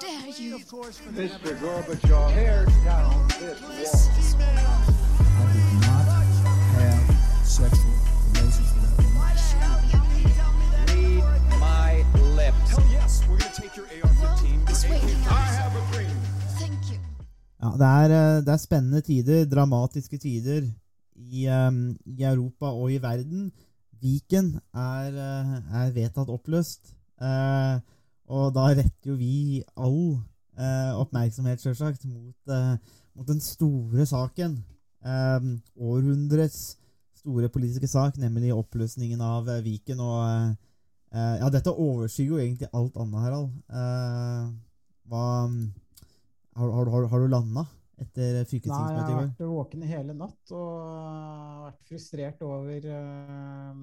dare you? Mr. Gorbachev, tear down this wall. I did not have sexual relations with that woman. Read my lips. Hell yes, we're gonna take your AR-15. I have a dream. Thank you. Ja, det er, eh, det er spennende tider, dramatiske tider i, um, i Europa og i verden. Viken er, eh, er vedtatt oppløst. Eh, og da retter jo vi all eh, oppmerksomhet, selvsagt, mot, eh, mot den store saken. Eh, århundrets store politiske sak, nemlig oppløsningen av eh, Viken. Og eh, ja, dette overskygger jo egentlig alt annet, Harald. Eh, hva har, har, har, har du landa etter Nei, jeg har vært våken hele natt og vært frustrert over, øh,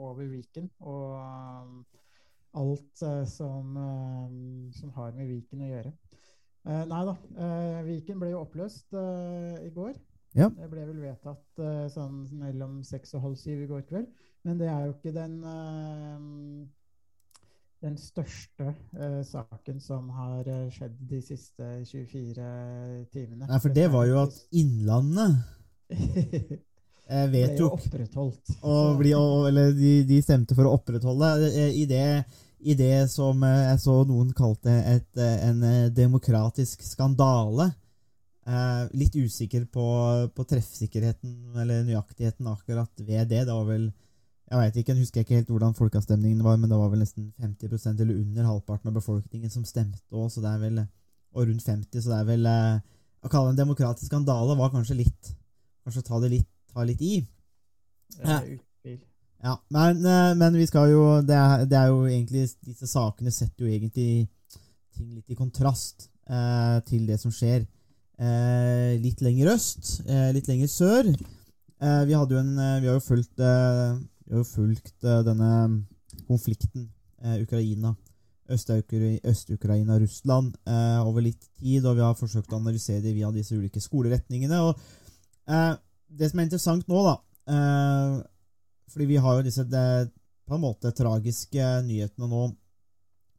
over Viken og alt uh, som, um, som har med Viken å gjøre. Uh, nei da, Viken ble jo oppløst i går. Ja. Det ble vel vedtatt uh, sånn mellom seks og halv syv i går kveld. Men det er jo ikke den uh, den største uh, saken som har eh, skjedd de siste 24 timene. Nei, for det var jo at Innlandet eh, vedtok å bli Eller de, de stemte for å opprettholde eh, i det, i det som eh, jeg så noen kalte et, eh, en eh, demokratisk skandale. Eh, litt usikker på, på treffsikkerheten eller nøyaktigheten akkurat ved det. Det var vel Jeg vet ikke, jeg husker ikke helt hvordan folkeavstemningen var, men det var vel nesten 50% eller under halvparten av befolkningen som stemte òg, så det vel Og rundt 50, så det er vel eh, Å kalle det en demokratisk skandale var kanskje litt Kanskje ta det litt, ta litt i. eh. Ja, men, eh, men vi skal jo det er, det er jo egentlig Disse sakene setter jo egentlig ting litt i kontrast eh, til det som skjer eh, litt lenger øst, eh, litt lenger sør. Eh, vi hadde jo en eh, Vi har jo fulgt har jo fulgt denne konflikten Ukraina Øst-Ukra- Øst-Ukraina, Russland over litt tid, og vi har forsøkt å analysere det via disse ulike skoleretningene. og Det som er interessant nå, da fordi vi har jo disse det, på en måte tragiske nyhetene nå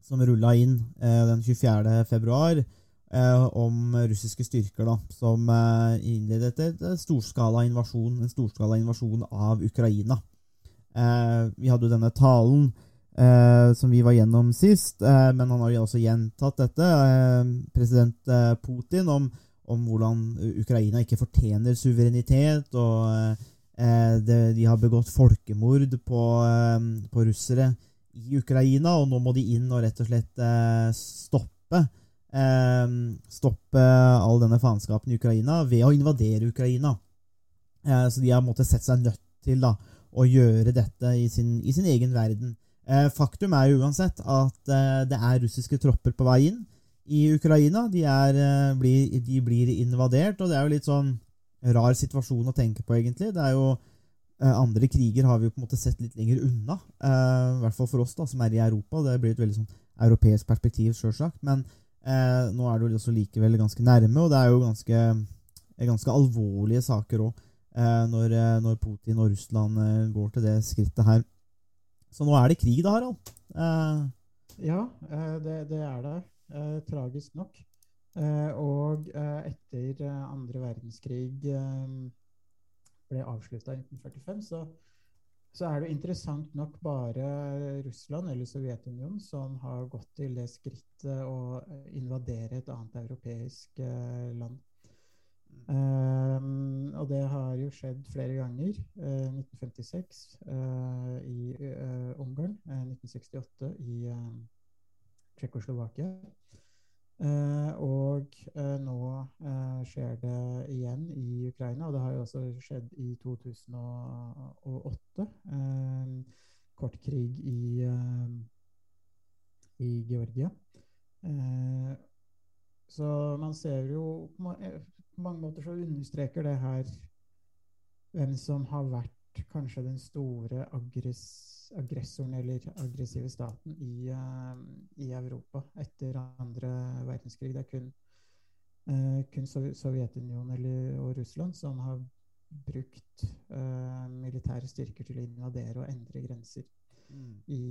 som rulla inn eh, den 24. februar eh, om russiske styrker da, som eh, innledet et storskala invasjon, en storskala invasjon av Ukraina. Eh, vi hadde jo denne talen eh, som vi var gjennom sist, eh, men han har jo også gjentatt dette, president Putin, om, om hvordan Ukraina ikke fortjener suverenitet, og det, de har begått folkemord på, eh, på russere i Ukraina, og nå må de inn og rett og slett eh, stoppe eh, stoppe all denne faenskapen i Ukraina ved å invadere Ukraina. Eh, så de har måttet sett seg nødt til da, å gjøre dette i sin, i sin egen verden. Eh, faktum er jo uansett at eh, det er russiske tropper på vei inn i Ukraina. De, er, eh, blir, de blir invadert, og det er jo litt sånn rar situasjon å tenke på, egentlig. Det er jo eh, Andre kriger har vi jo på en måte sett litt lenger unna, eh, i hvert fall for oss da, som er i Europa. Det blir et veldig sånn europeisk perspektiv, sjølsagt. Men eh, nå er det jo også likevel ganske nærme, og det er jo ganske, ganske alvorlige saker òg. Når, når Putin og Russland går til det skrittet her. Så nå er det krig, da, Harald. Eh, Ja, det, det er det. Tragisk nok. Eh, og eh, etter eh, andre verdenskrig ble avslutta i 1945, så, så er det interessant nok bare Russland eller Sovjetunionen som har gått til det skrittet å invadere et annet europeisk land. Um, og det har jo skjedd flere ganger. Uh, 1956 uh, i uh, Ungarn, 1968 i Tsjekkoslovakia. Og nå skjer det igjen i Ukraina, og det har jo også skjedd i 2008. kort krig i, i Georgia. så man ser jo på mange måter så understreker det her hvem som har vært kanskje den store aggress aggressoren eller aggressive staten i, uh, i, Europa etter andre verdenskrig. Det er kun, uh, kun Sov Sovjetunionen eller, og Russland som har brukt uh, militære styrker til å invadere og endre grenser mm. i,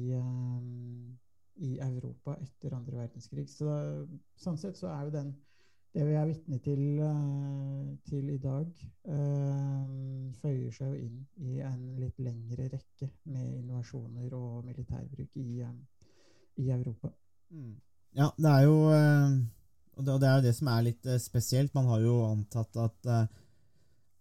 i Europa etter andre verdenskrig. Så sånn sett så er jo den det vi er vitne til, eh, til, i dag, uh, føyer seg jo inn i en litt lengre rekke med innovasjoner og militærbruk i, um, i Europa. Mm. Ja, det er jo Og det er jo det som er litt spesielt. Man har jo antatt at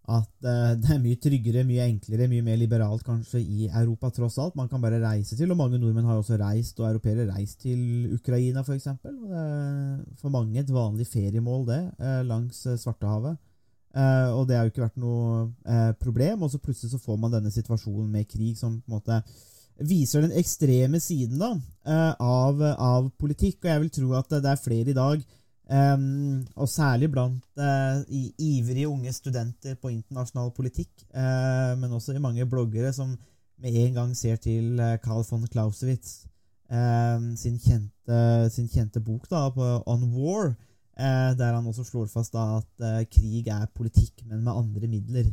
at uh, det er mye tryggere, mye enklere, mye mer liberalt kanskje i Europa, tross alt. Man kan bare reise til, og mange nordmenn har også reist, og europeere reist til Ukraina, f.eks. For, mange et vanlig feriemål, det, uh, langs uh, Svartehavet. og det har jo ikke vært noe problem, og så plutselig så får man denne situasjonen med krig som på en måte viser den ekstreme siden da, av, av politikk, og jeg vil tro at det er flere i dag Um, og særlig blant uh, ivrige unge studenter på internasjonal politikk, uh, men også i mange bloggere som med en gang ser til uh, Carl von Clausewitz sin, kjente, sin, kjente, bok da, på On War, der han også slår fast da, at krig er politikk, men med andre midler.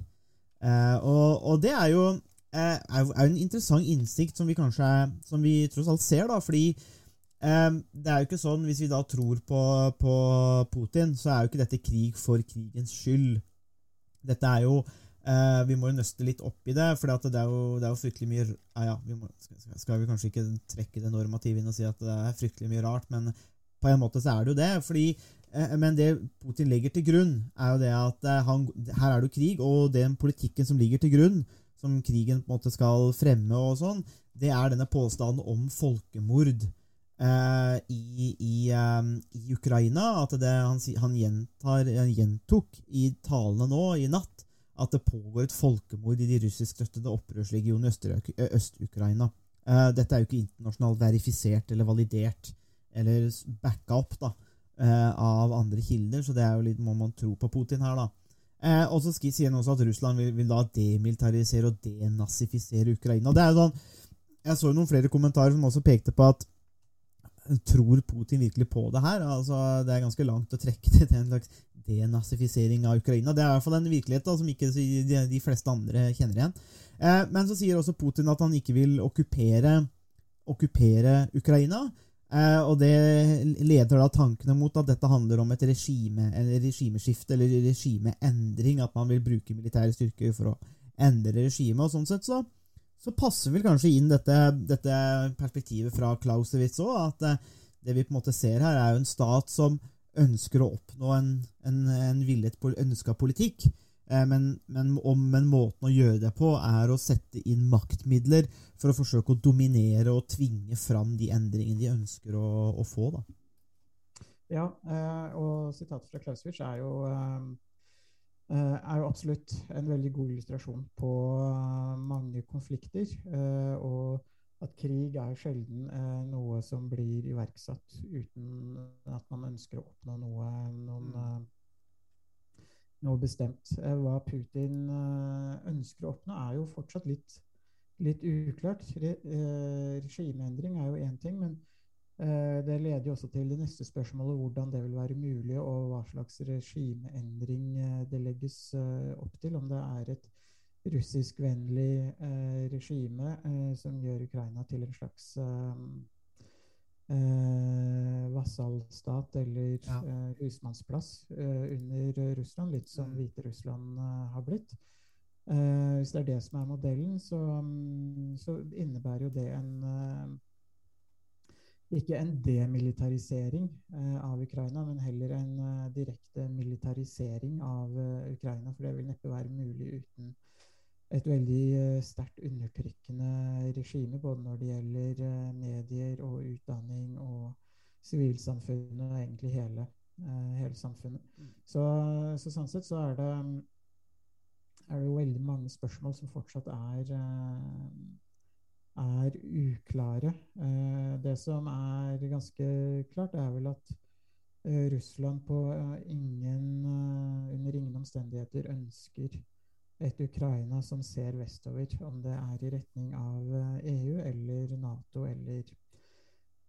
Og, og, det er jo, er, er en interessant innsikt som vi kanskje som vi tross alt ser, da, fordi det er jo ikke sånn, Hvis vi da tror på, på, Putin, så er jo ikke dette krig for krigens skyld. Dette er jo uh, Vi må jo nøste litt opp i det, for det, det, er jo fryktelig mye ja, ja, vi må, skal, skal, vi kanskje ikke trekke det normative inn og si at det er fryktelig mye rart, men på en måte så er det jo det. fordi uh, Men det Putin legger til grunn, er jo det at uh, han, her er det jo krig, og den politikken som ligger til grunn, som krigen på en måte skal fremme, og sånn, det er denne påstanden om folkemord. Uh, i, i, i, Ukraina. At det, han, han, gjentar, han, gjentok i talene nå i natt at det pågår et folkemord i de russiskstøttede opprørsregionene i Øst-Ukraina. Uh, dette er jo ikke internasjonalt verifisert eller validert eller backa opp da, uh, av andre kilder, så det er jo litt, må man tro på Putin her. da. og så sier han også at Russland vil, vil da demilitarisere og denazifisere Ukraina. Det er jo sånn, Jeg så jo noen flere kommentarer som også pekte på at Tror Putin virkelig på det her? Altså, det er ganske langt å trekke det til en slags denazifisering av Ukraina. Det er i hvert fall en virkelighet da, som ikke de, fleste andre kjenner igjen. Eh, men så sier også Putin at han ikke vil okkupere, okkupere Ukraina. Eh, og det leder da tankene mot at dette handler om et regime, eller regimeskifte eller regimeendring. At man vil bruke militære styrker for å endre regimet. Og sånn sett så så passer vel kanskje inn dette, dette perspektivet fra Clausewitz òg, at eh, det vi på en måte ser her, er jo en stat som ønsker å oppnå en, en, en villet ønska politikk. Eh, men, men, om, men, måten å gjøre det på er å sette inn maktmidler for å forsøke å dominere og tvinge fram de endringene de ønsker å, å få. Da. Ja, eh, og sitatet fra Clausewitz er jo er jo absolutt en veldig god illustrasjon på eh, mange konflikter. Eh, og at krig er sjelden noe som blir iverksatt uten at man ønsker å oppnå noe, noen, noe bestemt. Hva Putin ønsker å oppnå, er jo fortsatt litt, litt uklart. Regimeendring er jo én ting, men Eh, det leder jo også til det neste spørsmålet, hvordan det vil være mulig, og hva slags regimeendring eh, det legges eh, opp til. Om det er et russiskvennlig regime som gjør Ukraina til en slags vasallstat eller ja. husmannsplass under Russland, litt som mm. Hviterussland har blitt. hvis det er det som er modellen, så, mm, så innebærer jo det en ikke en demilitarisering eh, av Ukraina, men heller en eh, direkte militarisering av eh, Ukraina. For det vil neppe være mulig uten et veldig sterkt undertrykkende regime, både når det gjelder medier og utdanning og sivilsamfunnet og egentlig hele, hele samfunnet. Mm. Så, så, sånn sett så er det, er det jo veldig mange spørsmål som fortsatt er er uklare. Eh, det som er ganske klart, er vel at eh, Russland eh, ingen, under ingen omstendigheter ønsker et Ukraina som ser vestover, om det er i retning av EU eller Nato eller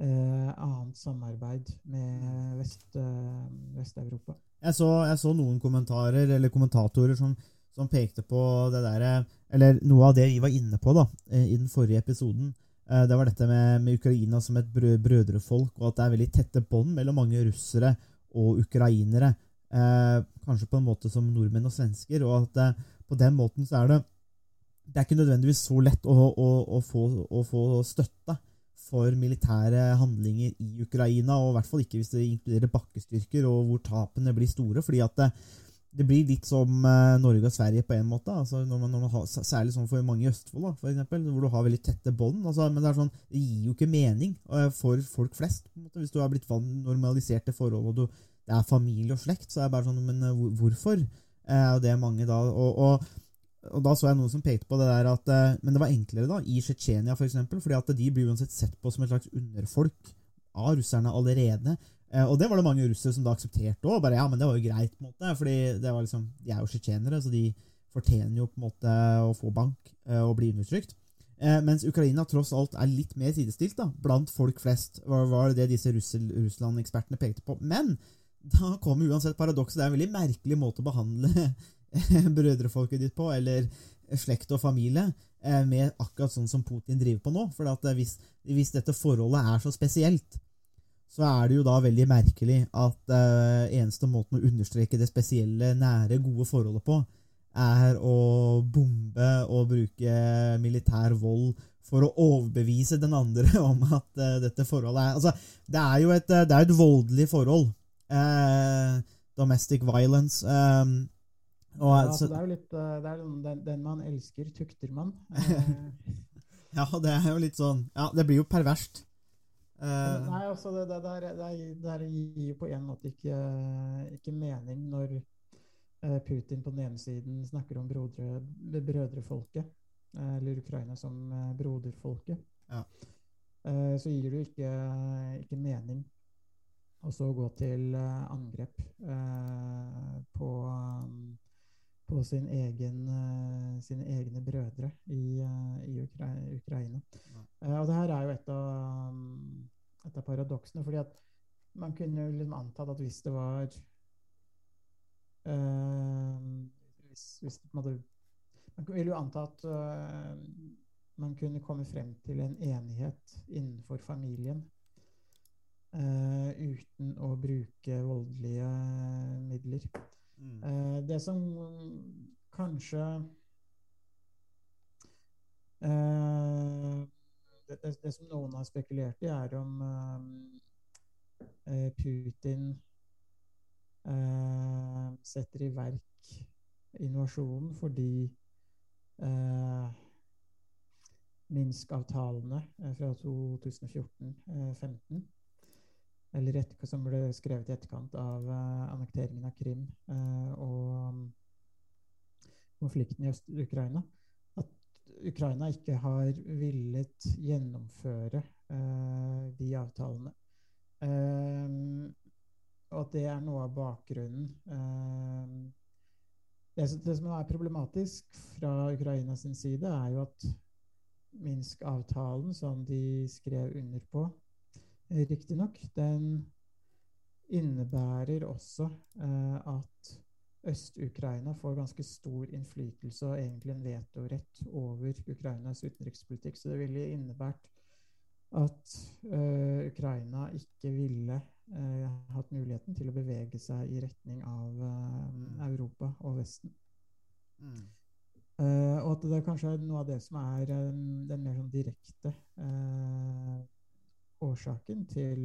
eh, annet samarbeid med Vest-Europa. Vest jeg, jeg, så noen kommentarer eller kommentatorer som som pekte på det derre Eller noe av det vi var inne på da, eh, i den forrige episoden. Eh, det var dette med, med Ukraina som et brø brødrefolk, og at det er veldig tette bånd mellom mange russere og ukrainere. Eh, kanskje på en måte som nordmenn og svensker. Og at eh, på den måten så er det Det er ikke nødvendigvis så lett å, å, å, få, å få støtte for militære handlinger i Ukraina, og i hvert fall ikke hvis det inkluderer bakkestyrker, og hvor tapene blir store. fordi at det, det blir litt som uh, Norge og Sverige på en måte. Altså når man, når man har, særlig sånn for mange i Østfold, da, for eksempel, hvor du har veldig tette bånd. Altså, men det, sånn, det gir jo ikke mening uh, for folk flest. Måte, hvis du har blitt normalisert til forhold, og du, det er familie og slekt, så er det bare sånn Men uh, hvorfor? og det er mange da og, og og Da så jeg noen som pekte på det der at eh, Men det var enklere da, i Tsjetsjenia f.eks., for fordi at de blir uansett sett på som et slags underfolk av russerne allerede. Eh, og det var det mange russere som da aksepterte òg. Ja, men det var jo greit, på en måte, fordi det var liksom, de er jo tsjetsjenere, så de fortjener jo på en måte å få bank eh, og bli undertrykt. Mens Ukraina tross alt er litt mer sidestilt da, blant folk flest, var, det disse Russland-ekspertene pekte på. Men da kommer uansett paradokset. Det er en veldig merkelig måte å behandle brødrefolket ditt på, eller slekt og familie, eh, med akkurat sånn som Putin driver på nå. For eh, hvis, hvis, dette forholdet er så spesielt, så er det jo da veldig merkelig at uh, eneste måten å understreke det spesielle, nære, gode forholdet på, er å bombe og bruke militær vold for å overbevise den andre om at uh, dette forholdet er Altså, det er jo et, det er et voldelig forhold. Uh, domestic violence. Um, og, ja, altså, det er jo litt eh, det er den, den, man elsker, tukter man. ja, det er jo litt sånn Ja, det blir jo perverst. Uh, Nei, altså, det, det, der, det, gir jo på en måte ikke, ikke mening når uh, Putin på den ene siden snakker om brodre, brødrefolket, uh, eller Ukraina som broderfolket. Ja. så gir det jo ikke, ikke mening å så gå til angrep på um, på sin egen, uh, sine egne brødre i, uh, i Ukra Ukraina. Ja. Uh, og det her er jo et av, um, et av paradoksene, fordi at man kunne jo liksom antatt at hvis det var hvis, hvis måtte, Man ville jo anta at man kunne komme frem til en enighet innenfor familien uten å bruke voldelige midler. Mm. Uh, det som kanskje uh, det, det, som noen har spekulert i, er om eh, Putin setter i verk invasjonen fordi Minsk-avtalene fra 2014-15 eller et, som ble skrevet i etterkant av eh, annekteringen av Krim eh, og konflikten i Øst-Ukraina. Ukraina ikke har villet gjennomføre uh, de avtalene. og at det er noe av bakgrunnen. Det, det, som er problematisk fra Ukrainas side, er jo at Minsk-avtalen, som de skrev under på, riktignok, den innebærer også eh, at Øst-Ukraina får ganske stor innflytelse og egentlig en vetorett over Ukrainas utenrikspolitikk. Så det ville innebært at uh, Ukraina ikke ville uh, hatt muligheten til å bevege seg i retning av uh, Europa og Vesten. Mm. og at det kanskje er noe av det som er den mer sånn direkte årsaken til,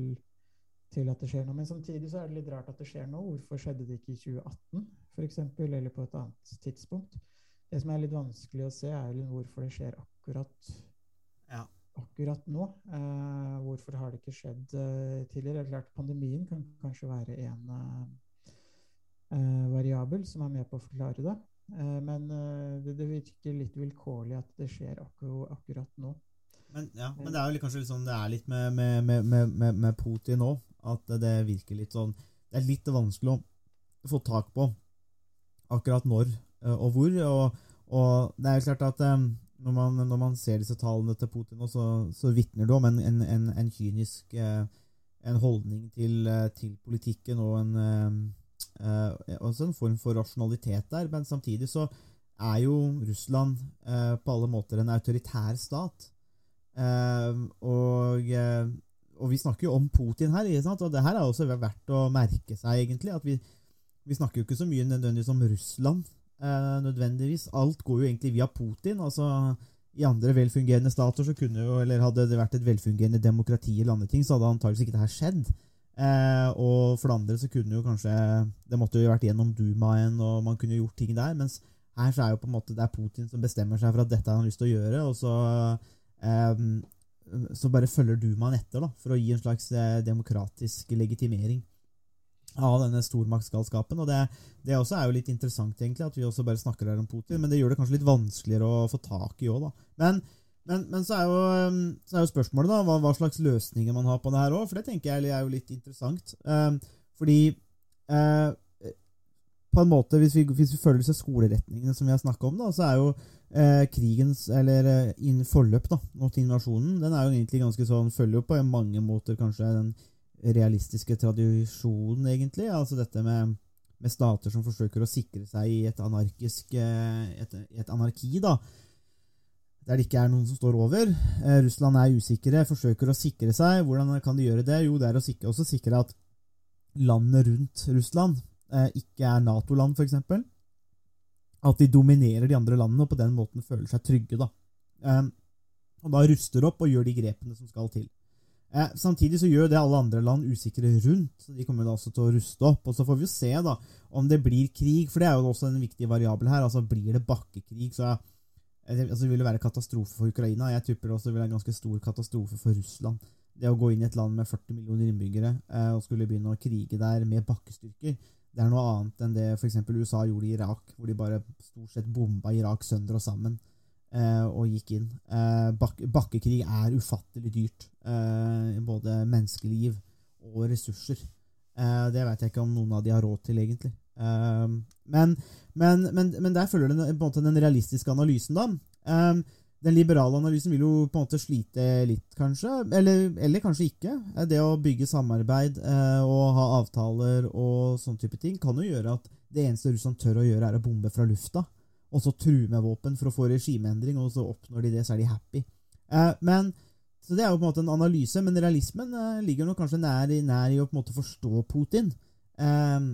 til, at det skjer noe. Men samtidig så er det litt rart at det skjer nå. Hvorfor skjedde det ikke i 2018 f.eks., eller på et annet tidspunkt? Det som er litt vanskelig å se, er hvorfor det skjer akkurat, ja. akkurat nå. Eh, hvorfor har det ikke skjedd eh, tidligere? Det er klart Pandemien kan kanskje være en eh, variabel som er med på å forklare det. Eh, men eh, det, det, virker litt vilkårlig at det skjer akkur akkurat nå. Men, ja, men det er jo kanskje litt sånn det er litt med, med, med, med Putin nå. At det virker litt sånn Det er litt vanskelig å få tak på akkurat når eh, og hvor. Og, og det er jo klart at um, når, man, når, man, ser disse tallene til Putin, så, så vitner det om en, en, en, en kynisk uh, en holdning til, til, politikken og en, også en form for rasjonalitet der. Men samtidig så er jo Russland på alle måter en autoritær stat. Eh, og, eh, og vi snakker jo om Putin her, og det her er også verdt å merke seg, egentlig. at Vi, vi snakker jo ikke så mye nødvendigvis om Russland, eh, nødvendigvis. Alt går jo egentlig via Putin. altså i andre velfungerende stater så kunne jo, eller hadde det vært et velfungerende demokrati eller andre ting, så hadde antakeligvis ikke det her skjedd. Eh, og for det andre så kunne jo kanskje Det måtte jo vært gjennom Dumaen, og man kunne gjort ting der. Mens her så er jo på en måte det er Putin som bestemmer seg for at dette har han lyst til å gjøre, og så eh, så bare følger Dumaen etter da, for å gi en slags eh, demokratisk legitimering av denne stormaktsgalskapen. og det, det også er jo litt interessant, egentlig, at vi også bare snakker her om Putin, men det gjør det kanskje litt vanskeligere å få tak i òg, da. Men, men, men så, er jo, så, er jo, spørsmålet da, hva, hva, slags løsninger man har på det her òg, for det tenker jeg er jo litt interessant. Um, fordi uh, på en måte, hvis vi, hvis vi følger disse skoleretningene som vi har snakka om, da, så er jo eh, krigens, eller inn forløp da, mot invasjonen, den er jo egentlig ganske sånn Følger jo på mange måter kanskje den realistiske tradisjonen, egentlig. Altså dette med, med, stater som forsøker å sikre seg i et anarkisk eh, et, et anarki, da. Der det ikke er noen som står over. Eh, Russland er usikre, forsøker å sikre seg. Hvordan kan de gjøre det? Jo, det er å sikre, også sikre at landene rundt Russland eh, ikke er Nato-land, f.eks. At de dominerer de andre landene og på den måten føler seg trygge. da. Eh, og da ruster opp og gjør de grepene som skal til. Eh, samtidig så gjør det alle andre land usikre rundt. så De kommer da også til å ruste opp. og Så får vi jo se da om det blir krig, for det er jo også en viktig variabel her. altså Blir det bakkekrig, så eh, altså, vil det være katastrofe for Ukraina. Jeg tipper det også vil være en ganske stor katastrofe for Russland. Det å gå inn i et land med 40 millioner innbyggere eh, og skulle begynne å krige der med bakkestyrker, det er noe annet enn det f.eks. USA gjorde i Irak, hvor de bare stort sett bomba Irak sønder og sammen eh, og gikk inn. Eh, bak bakkekrig er ufattelig dyrt. Eh, både menneskeliv og ressurser. Det vet jeg ikke om noen av de har råd til, egentlig. Men, men, men, men, der følger den, på en måte den realistiske analysen, da. Eh, den liberale analysen vil jo på en måte slite litt, kanskje. Eller, eller kanskje ikke. Det å bygge samarbeid og ha avtaler og sånn type ting kan jo gjøre at det eneste Russland tør å gjøre, er å bombe fra lufta og så true med våpen for å få regimeendring, og så oppnår de det, så er de happy. Eh, men, så Det er jo på en måte en analyse, men realismen eh, ligger nok kanskje nær, nær, i å på en måte forstå Putin. Eh,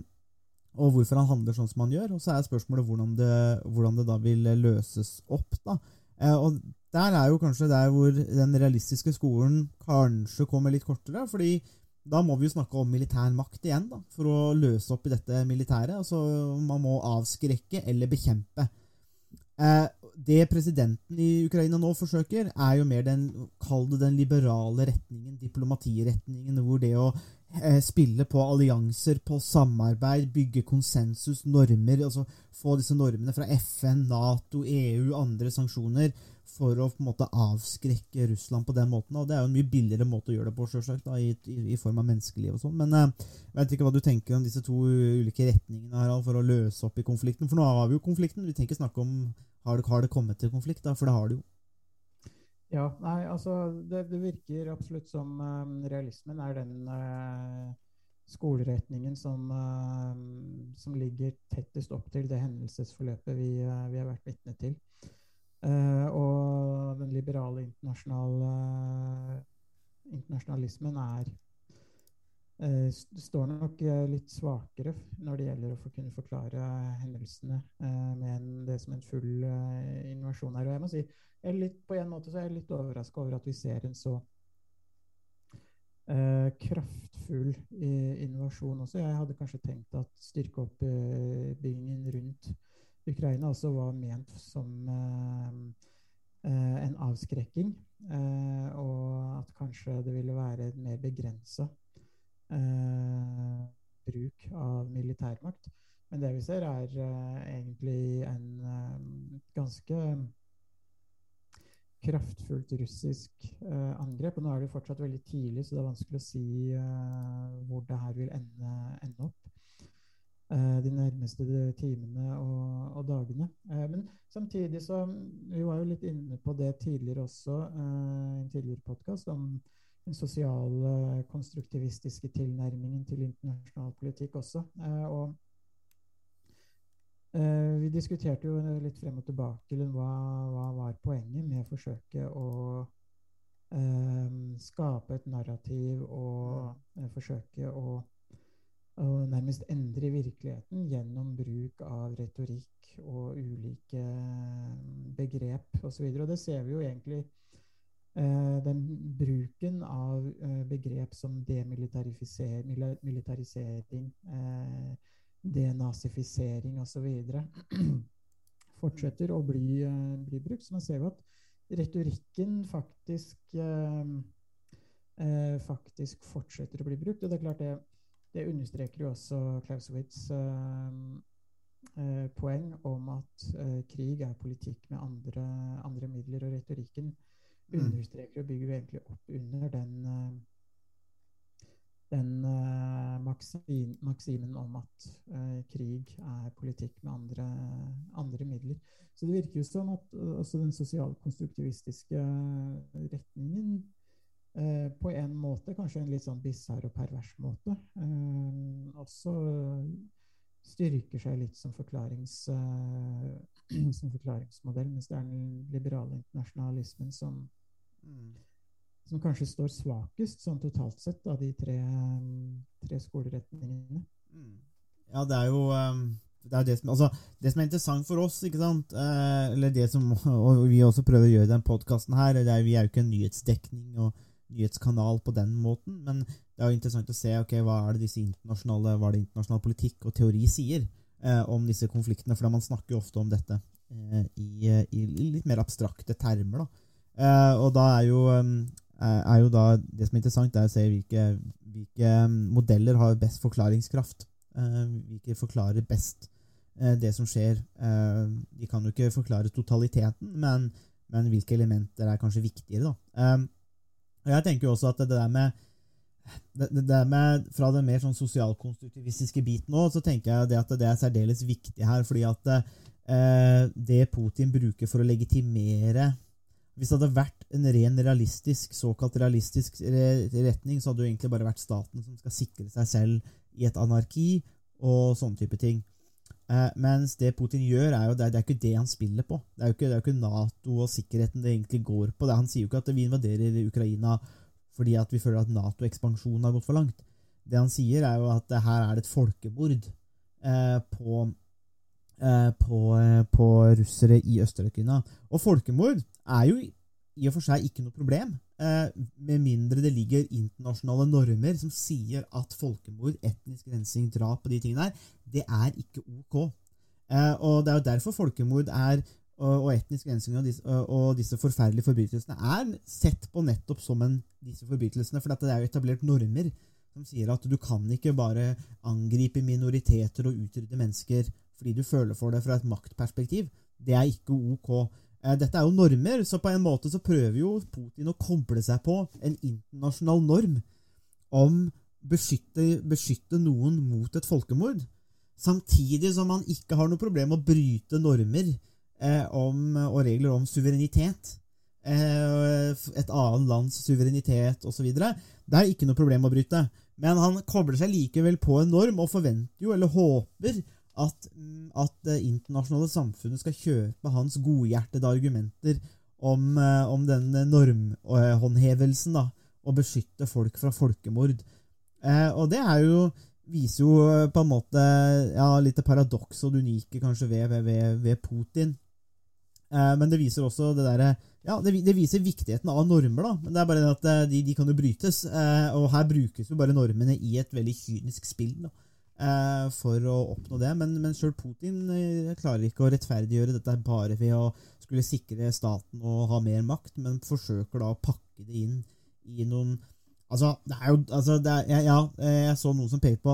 og hvorfor han handler sånn som han gjør. Og så er spørsmålet hvordan det, hvordan det da vil løses opp. da. Eh, og der er jo kanskje der hvor den realistiske skolen kanskje kommer litt kortere. fordi da må vi jo snakke om militær makt igjen, da, for å løse opp i dette militæret. Altså, man må avskrekke eller bekjempe. Eh, det presidenten i Ukraina nå forsøker, er jo mer den, kall det den liberale retningen, diplomatiretningen, hvor det å spille på allianser, på samarbeid, bygge konsensus, normer, altså få disse normene fra FN, Nato, EU, andre sanksjoner, for å på en måte avskrekke Russland på den måten. Og det er jo en mye billigere måte å gjøre det på, selvsagt, da, i, i, i, form av menneskeliv og sånn. Men eh, jeg vet ikke hva du tenker om disse to ulike retningene her, for å løse opp i konflikten. For nå har vi jo konflikten. Vi tenker snakke om har det, har det kommet til konflikt, da, for det har det jo. Ja, nei, altså det, det virker absolutt som um, realismen er den uh, skoleretningen som, uh, som, ligger tettest opp til det hendelsesforløpet vi, uh, vi har vært vitne til. Og den liberale internasjonale internasjonalismen er uh, står nok uh, litt svakere når det gjelder å for kunne forklare hendelsene med en, det som en full invasjon her. Og jeg må si, jeg litt, på en måte så er jeg litt overraska over at vi ser en så kraftfull invasjon også. Jeg hadde kanskje tenkt at styrkeoppbyggingen rundt Ukraina også var ment som eh, eh, en avskrekking, eh, og at kanskje det ville være mer begrensa bruk av militærmakt. Men det vi ser, er egentlig en ganske kraftfullt russisk uh, angrep. Og nå er det fortsatt veldig tidlig, så det er vanskelig å si uh, hvor det her vil ende, ende opp. Eh, de nærmeste timene og, og dagene. Eh, men samtidig så Vi var jo litt inne på det tidligere også, eh, en tidligere podkast, om den sosiale, konstruktivistiske tilnærmingen til internasjonal politikk også. Og vi diskuterte jo litt frem og tilbake hva, hva var poenget med forsøket å eh, skape et narrativ og eh, forsøke å, å nærmest endre virkeligheten gjennom bruk av retorikk og ulike begrep osv. Og, så og det ser vi jo egentlig Eh, den bruken av eh, begrep som demilitarisering, eh, denazifisering osv. fortsetter å bli, bli, brukt. Så man ser jo at retorikken faktisk, faktisk fortsetter å bli brukt. Og det er klart det, det understreker jo også Clausewitz poeng om at krig er politikk med andre, andre midler, og retorikken. Understreker og bygger egentlig opp under den, eh, den uh, maksim, maksimen om at uh, krig er politikk med andre, andre, midler. Så det virker jo som at også den sosialkonstruktivistiske retningen på en måte, kanskje en litt sånn bisarr og pervers måte, også styrker seg litt som, forklarings, som forklaringsmodell, mens det er den liberale internasjonalismen som Mm. Som kanskje står svakest sånn totalt sett av de tre, tre skoleretningene. Mm. Ja, det er jo um, det, er det, som, altså, det, som, er interessant for oss, ikke sant, eh, eller det som og vi også prøver å gjøre i den podkasten her, det er, vi er jo ikke en nyhetsdekning og nyhetskanal på den måten, men det er jo interessant å se ok, hva er det disse internasjonale, hva er det internasjonal politikk og teori sier om disse konfliktene, for man snakker jo ofte om dette eh, i, i, litt mer abstrakte termer. da, Uh, og da er jo, er jo da Det som er interessant, er å se hvilke, hvilke modeller har best forklaringskraft. Hvilke forklarer best det som skjer. de kan jo ikke forklare totaliteten, men, men, hvilke elementer er kanskje viktigere. da. Jeg tenker jo også at det der med det, det med, Fra den mer sånn sosialkonstruktivistiske biten òg, så tenker jeg det at det er særdeles viktig her. fordi at det Putin bruker for å legitimere hvis det hadde vært en ren realistisk, såkalt realistisk retning, så hadde det jo egentlig bare vært staten som skal sikre seg selv i et anarki og sånne type ting. Eh, mens det Putin gjør, er jo det, det er ikke det han spiller på. Det er jo ikke, er ikke Nato og sikkerheten det egentlig går på. Det, han sier jo ikke at vi invaderer Ukraina fordi at vi føler at Nato-ekspansjonen har gått for langt. Det han sier, er jo at her er det et folkemord eh, på Eh, på, eh, på, russere i Øst-Ukraina. Og folkemord er jo i og for seg ikke noe problem, eh, med mindre det ligger internasjonale normer som sier at folkemord, etnisk rensing, drap og de tingene der, det er ikke ok. Og det er jo derfor folkemord er og, etnisk rensing og og disse, forferdelige forbrytelsene er sett på nettopp som en, disse forbrytelsene. For det er jo etablert normer som sier at du kan ikke bare angripe minoriteter og utrydde mennesker fordi du føler for det fra et maktperspektiv. Det er ikke ok. Eh, dette er jo normer, så på en måte så prøver jo Putin å koble seg på en internasjonal norm om beskytte, beskytte noen mot et folkemord. Samtidig som han ikke har noe problem med å bryte normer om, og regler om suverenitet. Eh, et annet lands suverenitet osv. Det er ikke noe problem å bryte. Men han kobler seg likevel på en norm og forventer jo, eller håper, at, at det internasjonale samfunnet skal kjøpe hans godhjertede argumenter om, eh, om den normhåndhevelsen da, og beskytte folk fra folkemord. Eh, og det er jo viser jo eh, på en måte ja, litt paradoks og det unike kanskje ved, ved, ved Putin. Eh, men det viser også det derre ja, det, det, viser viktigheten av normer, da. Men det er bare det at eh, de, de kan jo brytes. Eh, og her brukes jo bare normene i et veldig kynisk spill. da for å oppnå det. Men, men sjøl Putin klarer ikke å rettferdiggjøre dette bare ved å skulle sikre staten og ha mer makt, men forsøker da å pakke det inn i noen Altså, det er jo altså, er, ja, ja, jeg så noen som pekte på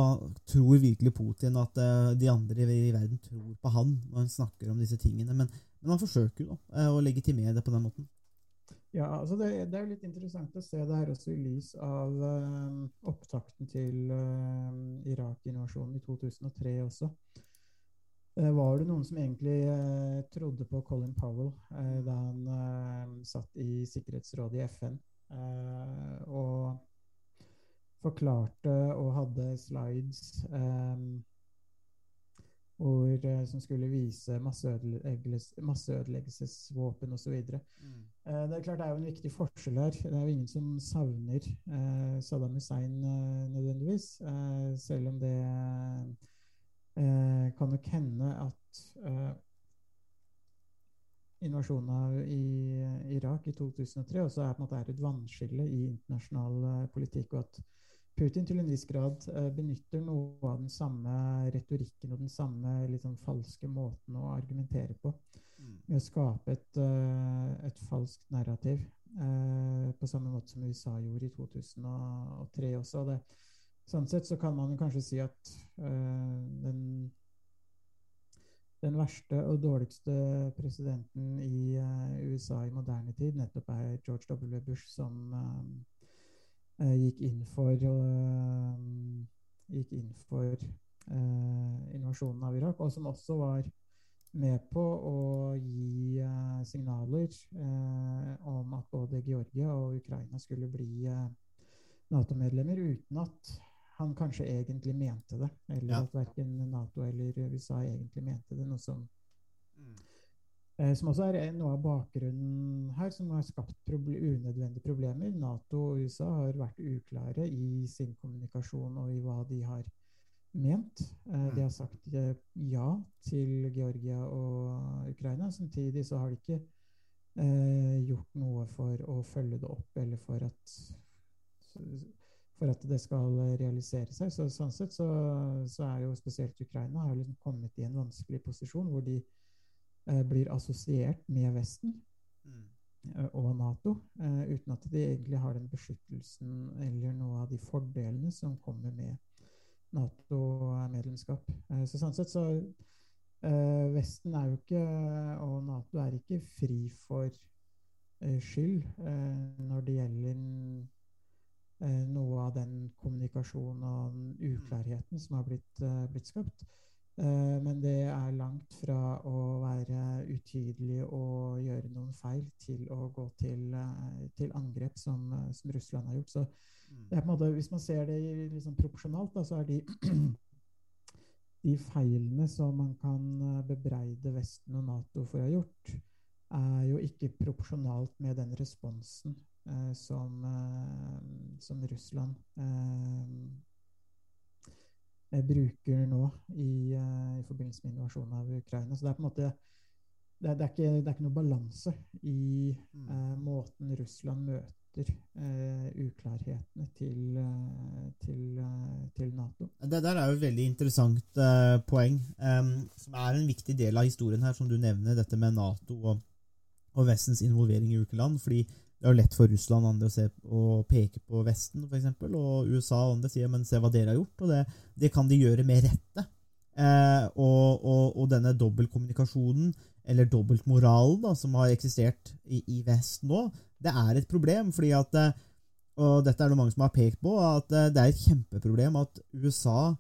Tror virkelig Putin at de andre i verden tror på han når han snakker om disse tingene? Men, men han forsøker jo da, å legitimere det på den måten. Ja, altså det, det, er jo litt interessant å se det her også i lys av uh, opptakten til uh, Irak-invasjonen i 2003 også. Uh, var det noen som egentlig trodde på Colin Powell da han satt i Sikkerhetsrådet i FN og forklarte og hadde slides um, hvor, eh, som skulle vise masseødeleggelses, masseødeleggelsesvåpen osv. Mm. Eh, det er klart det er jo en viktig forskjell her. Det er jo ingen som savner eh, Saddam Hussein eh, nødvendigvis, eh, selv om det eh, kan nok hende at invasjonen av i, Irak i 2003 også er på en måte er et vannskille i internasjonal politikk, og at Putin til en viss grad eh, benytter noe av den samme retorikken og den samme sånn falske måten å argumentere på, Mm. med å skape et, eh, et falskt narrativ, eh, på samme måte som USA gjorde i 2003 også. Det, sånn sett så kan man kanskje si at den den verste og dårligste presidenten i USA i moderne tid nettopp er George W. Bush, som gikk inn for eh, gikk inn for eh, invasjonen av Irak, og som også var med på å gi eh, signaler eh, om at både Georgia og Ukraina skulle bli eh, Nato-medlemmer, uten at han kanskje egentlig mente det, eller Ja. at verken Nato eller USA egentlig mente det. Noe som, eh, som også er noe av bakgrunnen her, som har skapt proble unødvendige problemer. Nato og USA har vært uklare i sin kommunikasjon og i hva de har ment. Eh, de har sagt eh, ja til Georgia og Ukraina. Samtidig så har de ikke eh, gjort noe for å følge det opp, eller for at for at det skal realisere seg. Så, sånn sett så, så er jo spesielt Ukraina har liksom kommet i en vanskelig posisjon hvor de eh, blir assosiert med Vesten Mm. eh, og Nato, eh, uten at de egentlig har den beskyttelsen eller noe av de fordelene som kommer med Nato-medlemskap. Eh, så sånn sett så eh, Vesten er jo ikke, og Nato er ikke fri for eh, skyld eh, når det gjelder eh, noe av den kommunikasjonen og den uklarheten som har blitt, eh, blitt skapt. Eh, men det er langt fra å være utydelig og gjøre noen feil til å gå til, eh, til angrep, som, eh, som Russland har gjort. Så det er på en måte, hvis man ser det liksom proporsjonalt, da, så er de de feilene som man kan bebreide Vesten og Nato for å ha gjort, er jo ikke proporsjonalt med den responsen eh, som, eh, som Russland eh, bruker nå i, eh, i forbindelse med invasjonen av Ukraina. Så det er på en måte det er, det er, ikke, det er ikke noe balanse i eh, måten Russland møter eh, uklarhetene til, eh, til, eh, til Nato. Det der er jo et veldig interessant eh, poeng, em, som er en viktig del av historien her, som du nevner, dette med Nato og, og Vestens involvering i Ukeland. fordi det er jo lett for Russland og andre å, se, å peke på Vesten, for eksempel, og USA og andre sier men se hva dere har gjort. og Det, det kan de gjøre med rette. Eh, og, og, og denne dobbeltkommunikasjonen, eller dobbeltmoralen, som har eksistert i, i Vest nå, det er et problem. fordi at eh, og dette er det mange som har pekt på, at eh, det er et kjempeproblem at USA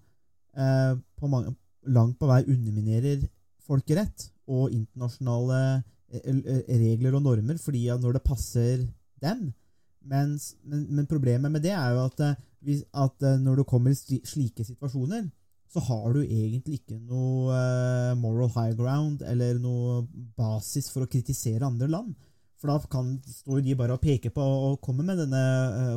eh, på mange, langt på vei underminerer folkerett og internasjonale eh, regler og normer fordi når det passer dem. Mens, men, men problemet med det er jo at, eh, at eh, når du kommer i slike situasjoner, så har du egentlig ikke noe eh, moral high ground eller noe basis for å kritisere andre land. For da kan, står de bare og peker på og kommer med denne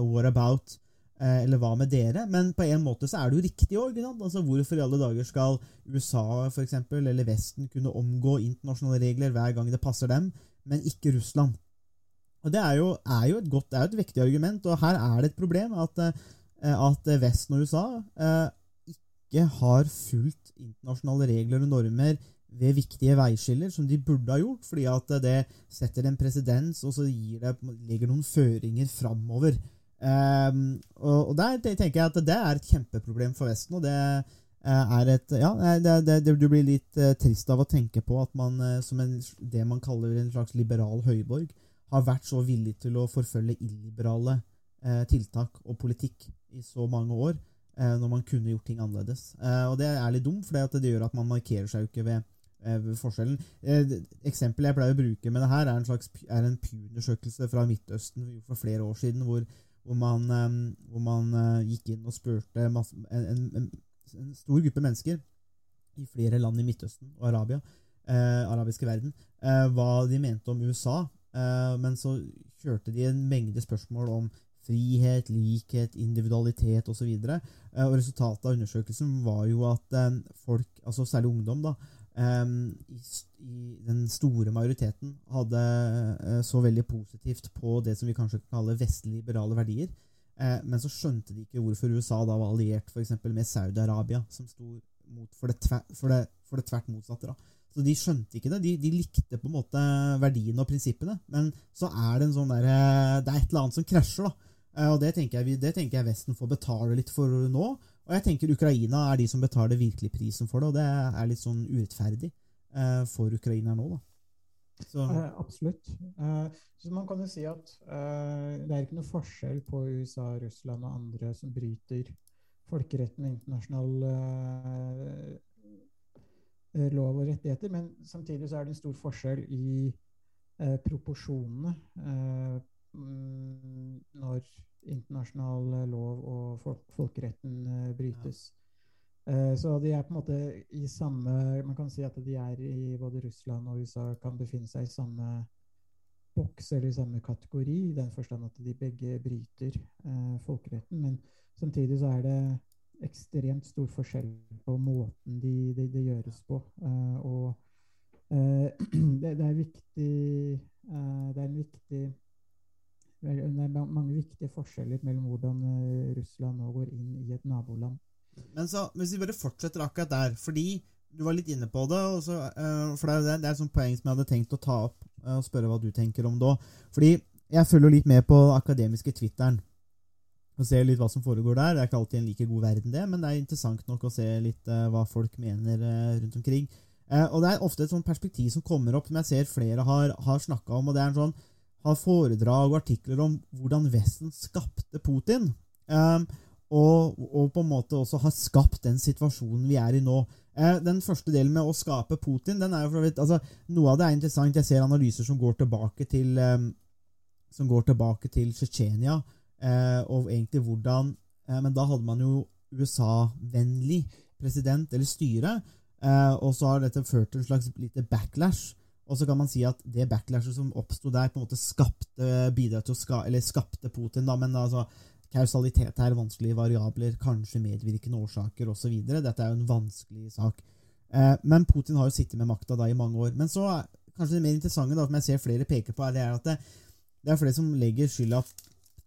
what about, eh, eller hva med dere? Men på en måte så er det jo riktig òg. Altså, hvorfor i alle dager skal USA for eksempel, eller Vesten kunne omgå internasjonale regler hver gang det passer dem, men ikke Russland? Og Det er jo, er jo et godt, det er jo et viktig argument, og her er det et problem at, eh, at Vesten og USA eh, ikke har fulgt internasjonale regler og normer ved viktige veiskiller, som de burde ha gjort, fordi at det setter en presedens, og så det, legger noen føringer framover. Um, og, der tenker jeg at det er et kjempeproblem for Vesten, og det eh, er et Ja, det, det, det, du blir litt eh, trist av å tenke på at man eh, som en, det man kaller en slags liberal høyborg, har vært så villig til å forfølge illiberale eh, tiltak og politikk i så mange år, eh, når man kunne gjort ting annerledes. Eh, og det er litt dumt, for det gjør at man markerer seg jo ikke ved ved forskjellen. Eksempelet jeg pleier å bruke med det her, er en slags er en Pew-undersøkelse fra Midtøsten for flere år siden, hvor, hvor man, hvor man eh, gikk inn og spurte masse, en, en, en, stor gruppe mennesker i flere land i Midtøsten og Arabia, eh, arabiske verden, eh, hva de mente om USA. Eh, men så kjørte de en mengde spørsmål om frihet, likhet, individualitet osv. Og, eh, og resultatet av undersøkelsen var jo at folk, altså særlig ungdom, da, eh, i, i den store majoriteten hadde uh, så veldig positivt på det som vi kanskje kan kalle vestlige liberale verdier. Uh, men så skjønte de ikke hvorfor USA da var alliert for eksempel med Saudi-Arabia, som sto for det, tver, for, det, for det tvert motsatte. da. Så de skjønte ikke det. De, de likte på en måte verdiene og prinsippene, men så er det en sånn der, eh, det er et eller annet som krasjer. da. Og det tenker, jeg, det tenker jeg Vesten får betale litt for nå. Og jeg tenker Ukraina er de som betaler virkelig prisen for det, og det er litt sånn urettferdig eh, for Ukraina nå, da. Eh, absolutt. Eh, så man kan jo si at eh, det er ikke noe forskjell på USA, Russland og andre som bryter folkeretten og internasjonal eh, lov og rettigheter, men samtidig så er det en stor forskjell i eh, proporsjonene mm, når internasjonal lov og folk folkeretten eh, brytes. Eh, Så de er på en måte i samme Man kan si at de er i både Russland og USA kan befinne seg i samme boks eller i samme kategori, i den forstand at de begge bryter eh, folkeretten. Men samtidig så er det ekstremt stor forskjell på måten det de gjøres på. Eh, og eh, det, det er viktig eh, Det er en viktig det er mange viktige forskjeller mellom hvordan eh, Russland nå går inn i et naboland. Men så, hvis vi bare fortsetter akkurat der, fordi du var litt inne på det, så, eh, for det er, det er et poeng som jeg hadde tenkt å ta opp eh, og spørre hva du tenker om da. Fordi jeg følger litt med på akademiske Twitteren og ser litt hva som foregår der. Det er ikke alltid en like god verden, det, men det er interessant nok å se litt hva folk mener rundt omkring. Og det er ofte et sånt perspektiv som kommer opp, som jeg ser flere har, har snakka om, og det er en sånn har foredrag og artikler om hvordan Vesten skapte Putin. Um, og, og på en måte også har skapt den situasjonen vi er i nå. Eh, den første delen med å skape Putin, den er jo for vidt altså, Noe av det er interessant. Jeg ser analyser som går tilbake til um, som går tilbake til Tsjetsjenia, eh, og egentlig hvordan eh, Men da hadde man jo USA-vennlig president eller styre, eh, og så har dette ført til en slags lite backlash. Og så kan man si at det backlashet som oppsto der, på en måte skapte bidra til å ska, eller skapte Putin, da, men altså kausalitet er vanskelige variabler, kanskje medvirkende årsaker osv. Dette er jo en vanskelig sak. Eh, men Putin har jo sittet med makta da i mange år. Men så kanskje det mer interessante, da, som jeg ser flere peker på, er det er at det, det er flere som legger skylda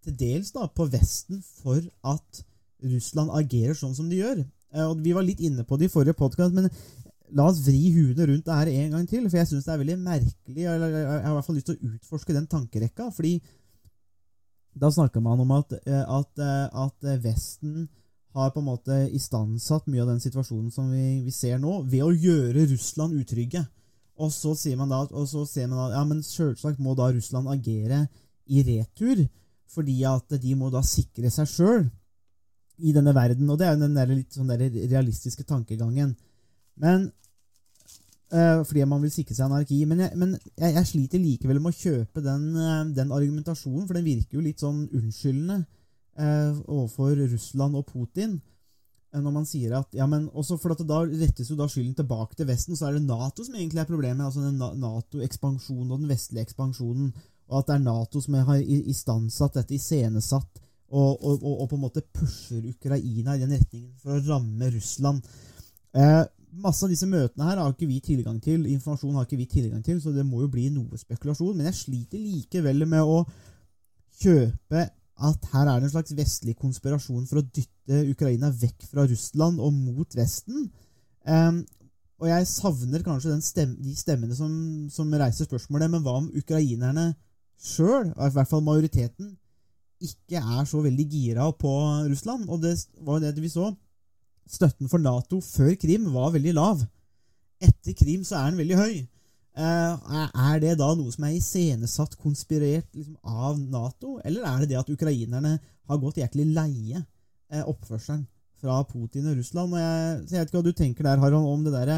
til dels da, på Vesten for at Russland agerer sånn som de gjør. Eh, og Vi var litt inne på det i forrige podkast, men la oss vri huene rundt det her en gang til. For jeg syns det er veldig merkelig. Jeg har i hvert fall lyst til å utforske den tankerekka. fordi da snakker man om at, eh, at, eh, at Vesten har på en måte istandsatt mye av den situasjonen som vi, vi ser nå, ved å gjøre Russland utrygge. Og så sier man da ser man da, ja, men selvsagt må da Russland agere i retur, fordi at de må da sikre seg sjøl i denne verden. Og det er jo den der litt sånn der realistiske tankegangen. Men eh, Fordi man vil sikre seg anarki. Men jeg, men jeg, jeg sliter likevel med å kjøpe den, eh, den argumentasjonen, for den virker jo litt sånn unnskyldende eh, overfor Russland og Putin. Når man sier at, ja, men også for at Da rettes jo da skylden tilbake til Vesten, så er det Nato som egentlig er problemet. altså den Nato-ekspansjonen og den vestlige ekspansjonen. Og at det er Nato som har istandsatt dette, iscenesatt, og, og, og, og på en måte pusher Ukraina i den retningen for å ramme Russland. Eh, masse av disse møtene her har ikke vi tilgang til, informasjon har ikke vi tilgang til, så det må jo bli noe spekulasjon. Men jeg sliter likevel med å kjøpe at her er det en slags vestlig konspirasjon for å dytte Ukraina vekk fra Russland og mot Vesten. Um, og jeg savner kanskje den stem de stemmene som, som reiser spørsmålet, men hva om ukrainerne sjøl, i hvert fall majoriteten, ikke er så veldig gira på Russland? Og det var jo det vi så. Støtten for Nato før Krim var veldig lav. Etter Krim så er den veldig høy. Eh, er det da noe som er iscenesatt, konspirert liksom, av Nato, eller er det det at ukrainerne har gått jæklig leie eh, oppførselen fra Putin og Russland? Og jeg, så jeg vet ikke hva du tenker der, Harald, om det der,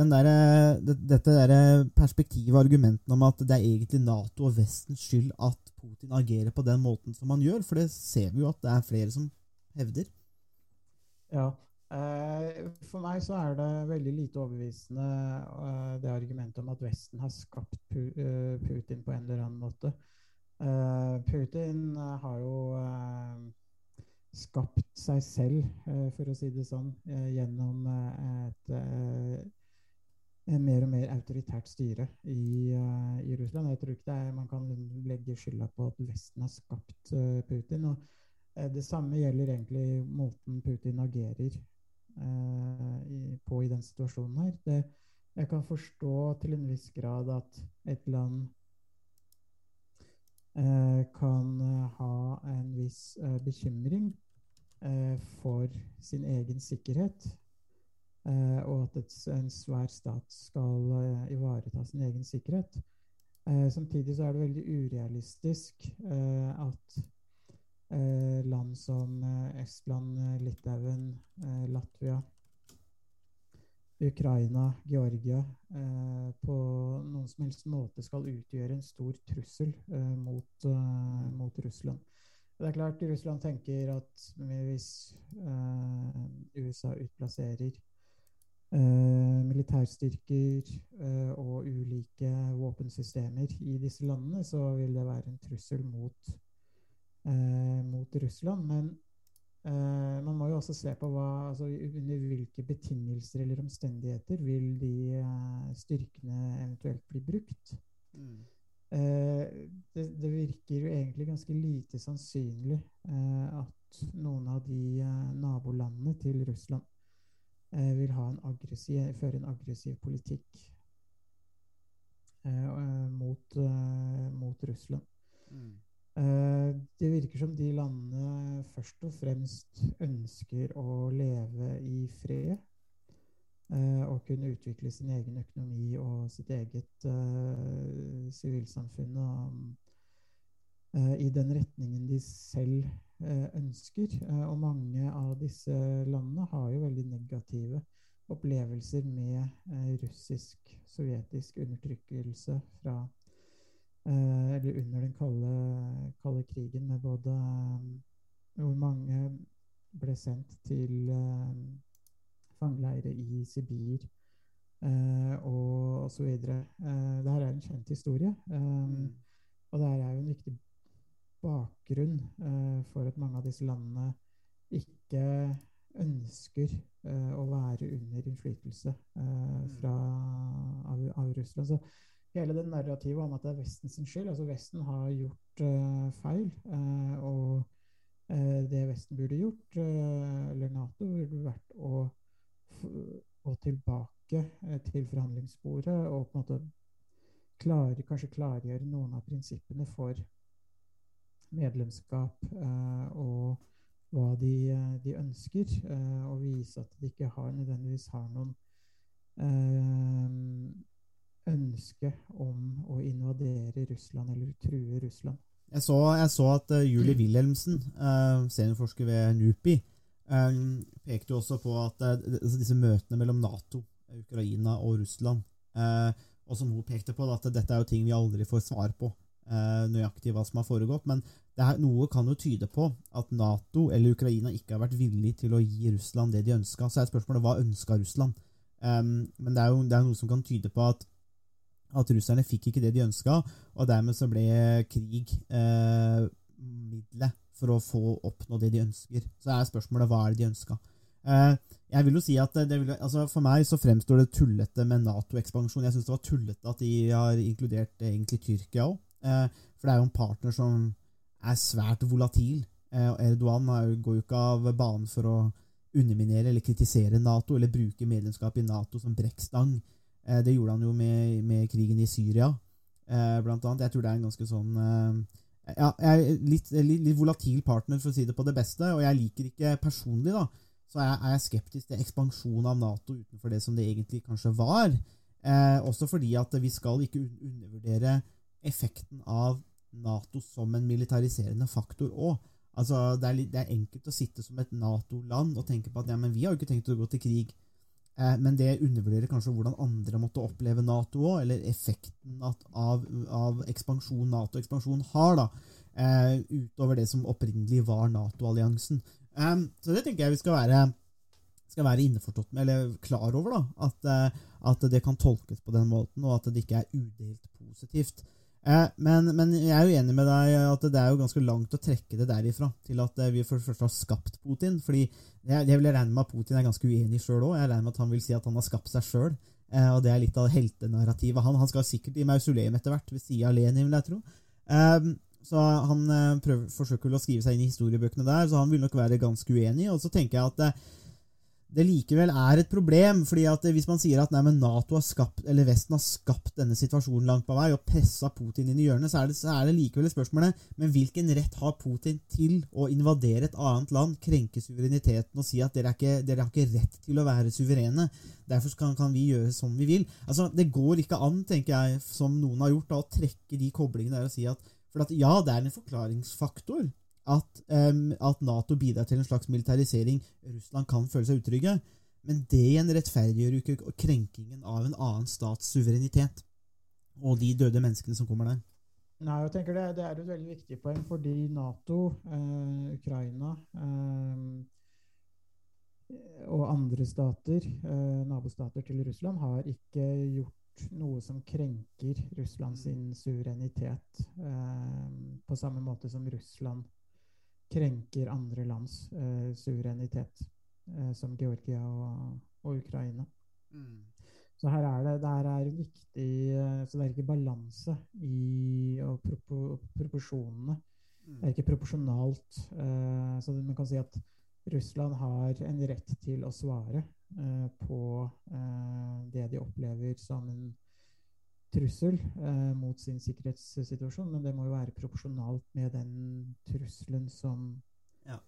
der, det, dette der perspektivet og argumentene om at det er egentlig Nato og Vestens skyld at Putin agerer på den måten som han gjør, for det ser vi jo at det er flere som hevder. Ja. Eh, for meg så er det veldig lite overbevisende eh, det argumentet om at Vesten har skapt eh, Putin på en eller annen måte. Putin har jo skapt seg selv, for å si det sånn, gjennom et mer og mer autoritært styre i, i Russland. Jeg tror ikke er, man kan legge skylda på at Vesten har skapt Putin. og Det samme gjelder egentlig måten Putin agerer eh, i, på i den situasjonen her. Det, jeg kan forstå til en viss grad at et land eh, kan eh, ha en viss eh, bekymring eh, for sin egen sikkerhet. eh, og at et, en svær stat skal eh, ivareta sin egen sikkerhet. Eh, samtidig så er det veldig urealistisk eh, at eh, land som eh, Estland, eh, Litauen, eh, Latvia, Ukraina, Georgia eh, på noen som helst måte skal utgjøre en stor trussel eh, mot, eh, mot Russland. Det er klart Russland tenker at hvis eh, USA utplasserer eh, militærstyrker eh, og ulike våpensystemer i disse landene, så vil det være en trussel mot, eh, mot Russland. Men eh, man må jo også se på hva, altså, under hvilke betingelser eller omstendigheter vil de eh, styrkene eventuelt bli brukt. Eh, det, det virker jo egentlig ganske lite sannsynlig eh, at noen av de eh, nabolandene til Russland eh, vil ha en aggressiv, føre en aggressiv politikk mot, mot Russland. Eh, det virker som de landene først og fremst ønsker å leve i fred eh, og kunne utvikle sin egen økonomi og sitt eget eh, sivilsamfunn Uh, eh, i den retningen de selv eh, ønsker. Eh, og mange av disse landene har jo veldig negative opplevelser med eh, russisk, sovjetisk undertrykkelse fra eh, eller under den kalde, kalde krigen, med både eh, hvor mange ble sendt til eh, fangeleire i Sibir eh, og osv. Eh, det her er en kjent historie. Mm. Og det her er jo en viktig bakgrunn eh, for at mange av disse landene ikke ønsker eh, å være under innflytelse eh, fra, av, av Russland. Så hele det narrativet om at det er Vesten sin skyld Altså, Vesten har gjort uh, feil. Uh, og uh, det Vesten burde gjort, eller Nato, burde vært å gå tilbake til forhandlingsbordet og på en måte klare, kanskje klargjøre noen av prinsippene for medlemskap og hva de, de ønsker, og vise at de ikke har, nødvendigvis har noen ønske om å invadere Russland eller true Russland. Jeg så, jeg så at uh, Julie Wilhelmsen, uh, seniorforsker ved NUPI, um, pekte jo også på at uh, disse møtene mellom Nato, Ukraina og Russland Og som hun pekte på, at dette er jo ting vi aldri får svar på nøyaktig hva som har foregått. Men her, noe kan jo tyde på at Nato eller Ukraina ikke har vært villig til å gi Russland det de ønska. Så er spørsmålet hva ønska Russland? Um, men det er jo det er noe som kan tyde på at at russerne fikk ikke det de ønska, og dermed så ble krig eh, middelet for å få oppnå det de ønsker. Så er spørsmålet hva er det de ønska. Eh, jeg vil jo si at vil, altså For meg så fremstår det tullete med Nato-ekspansjon. Jeg syns det var tullete at de har inkludert eh, egentlig Tyrkia òg. Eh, for det er jo en partner som er svært volatil. Eh, og Erdogan er går jo ikke av banen for å underminere eller kritisere Nato, eller bruke medlemskap i Nato som brekkstang. Eh, Det gjorde han jo med, med krigen i Syria, eh, blant annet. Jeg tror det er en ganske sånn eh, ja, jeg er litt, litt, litt volatil partner, for å si det på det beste. Og jeg liker ikke personlig, da, så jeg, er jeg skeptisk til ekspansjon av Nato utenfor det som det egentlig kanskje var. Eh, også fordi at vi skal ikke undervurdere effekten av Nato som en militariserende faktor òg. Altså, det, det er enkelt å sitte som et Nato-land og tenke på at ja, men vi har jo ikke tenkt å gå til krig. Eh, men det undervurderer kanskje hvordan andre måtte oppleve Nato òg, eller effekten av, av ekspansjon Nato-ekspansjon har, da, eh, utover det som opprinnelig var Nato-alliansen. Eh, så det tenker jeg vi skal være skal være innforstått med, eller klar over, da, at, at det kan tolkes på den måten, og at det ikke er udelt positivt. Eh, men, men jeg er jo enig med deg at det er jo ganske langt å trekke det derifra til at eh, vi for det første har skapt Putin. fordi jeg, jeg vil regne med at Putin er ganske uenig sjøl òg. Jeg regner med at han vil si at han har skapt seg sjøl. Eh, og det er litt av heltenarrativet. Han, han skal sikkert i mausoleum etter hvert, ved sida av Lenin, vil jeg tro. Så han prøver, forsøker å skrive seg inn i historiebøkene der, så han vil nok være ganske uenig. Og så tenker jeg at det likevel er et problem. fordi at Hvis man sier at nei, NATO har skapt, eller Vesten har skapt denne situasjonen langt på vei og pressa Putin inn i hjørnet, så er, det, så er det likevel et spørsmålet men hvilken rett har Putin til å invadere et annet land, krenke suvereniteten og si at dere, ikke, dere har ikke rett til å være suverene? Derfor kan, kan, vi gjøre som vi vil. Altså, Det går ikke an, tenker jeg, som noen har gjort, da, å trekke de koblingene der og si at for at, ja, det er en forklaringsfaktor at, um, at, Nato bidrar til en slags militarisering. Russland kan føle seg utrygge. Men det igjen rettferdiggjør ikke krenkingen av en annen stats suverenitet. Og de døde menneskene som kommer der. Nei, jeg tenker det, det er et veldig viktig poeng, fordi Nato, eh, Ukraina eh, og andre stater, eh, nabostater til Russland, har ikke gjort noe som krenker Russlands suverenitet eh, på samme måte som Russland krenker andre lands eh, suverenitet, eh, som Georgia og, og Ukraina. Mm. Så her er det, det er viktig uh, Så det er ikke balanse i og propor proporsjonene. Mm. Det er ikke proporsjonalt. så man kan si at Russland har en rett til å svare på det de opplever som en trussel eh, mot sin sikkerhetssituasjon, men det må jo være proporsjonalt med den trusselen som, ja.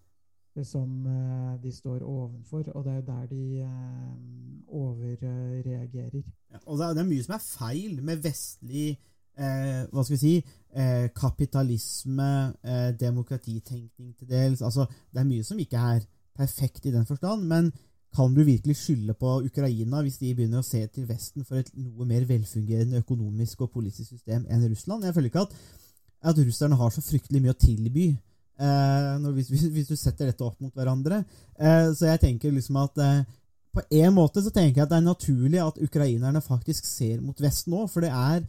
som eh, de står ovenfor. Og det er der de eh, overreagerer. Ja, og det er, det er, mye som er feil med vestlig eh, hva skal vi si eh, kapitalisme, eh, demokratitenkning til dels. Altså, det er mye som ikke er perfekt i den forstand. men kan du virkelig skylde på Ukraina hvis de begynner å se til Vesten for et noe mer velfungerende økonomisk og politisk system enn Russland? Jeg føler ikke at, at russerne har så fryktelig mye å tilby eh, når, hvis, hvis, du setter dette opp mot hverandre. Eh, så jeg tenker liksom at eh, på en måte så tenker jeg at det er naturlig at ukrainerne faktisk ser mot Vesten nå, for det er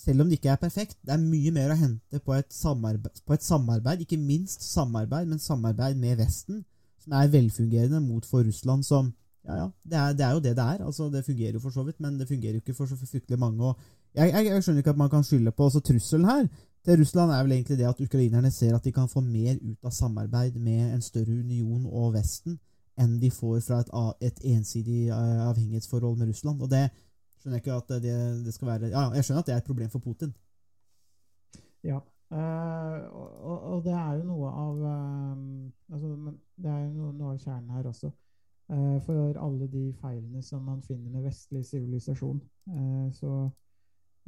selv om det ikke er perfekt, det er mye mer å hente på et samarbeid, på et samarbeid ikke minst samarbeid, men samarbeid med Vesten som er velfungerende, mot for Russland som Ja, ja, det er, det er, jo det det er. altså Det fungerer jo for så vidt, men det fungerer jo ikke for så fryktelig mange. jeg, jeg, jeg, skjønner ikke at man kan skylde på også trusselen her til Russland er vel egentlig det at ukrainerne ser at de kan få mer ut av samarbeid med en større union og Vesten enn de får fra et, et ensidig eh, avhengighetsforhold med Russland. Og det skjønner jeg ikke at det, det skal være Ja, jeg skjønner at det er et problem for Putin. Ja, Uh, og, og, det er jo noe av um, altså, Det er jo noe, noe, av kjernen her også. Uh, for alle de feilene som man finner med vestlig sivilisasjon, så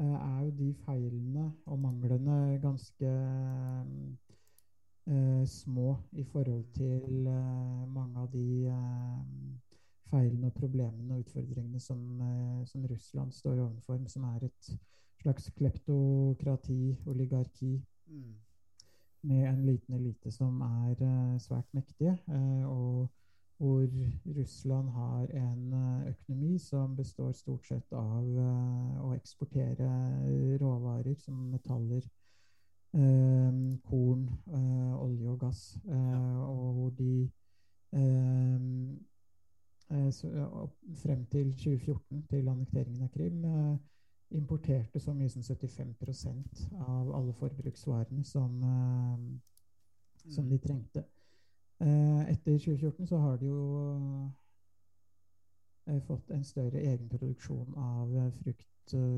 er jo de feilene og manglene ganske små i forhold til mange av de feilene og problemene og utfordringene som, som Russland står overfor, som er et slags kleptokrati, oligarki, Mm. Med en liten elite som er uh, svært mektige, uh, og hvor Russland har en uh, økonomi som består stort sett av å eksportere råvarer som metaller, korn, olje og gass, og hvor de frem til 2014, til annekteringen av Krim, importerte så mye som 75% av alle forbruksvarene som, uh, som de trengte. Uh, etter 2014 så har de jo uh, fått en større egenproduksjon av frukt,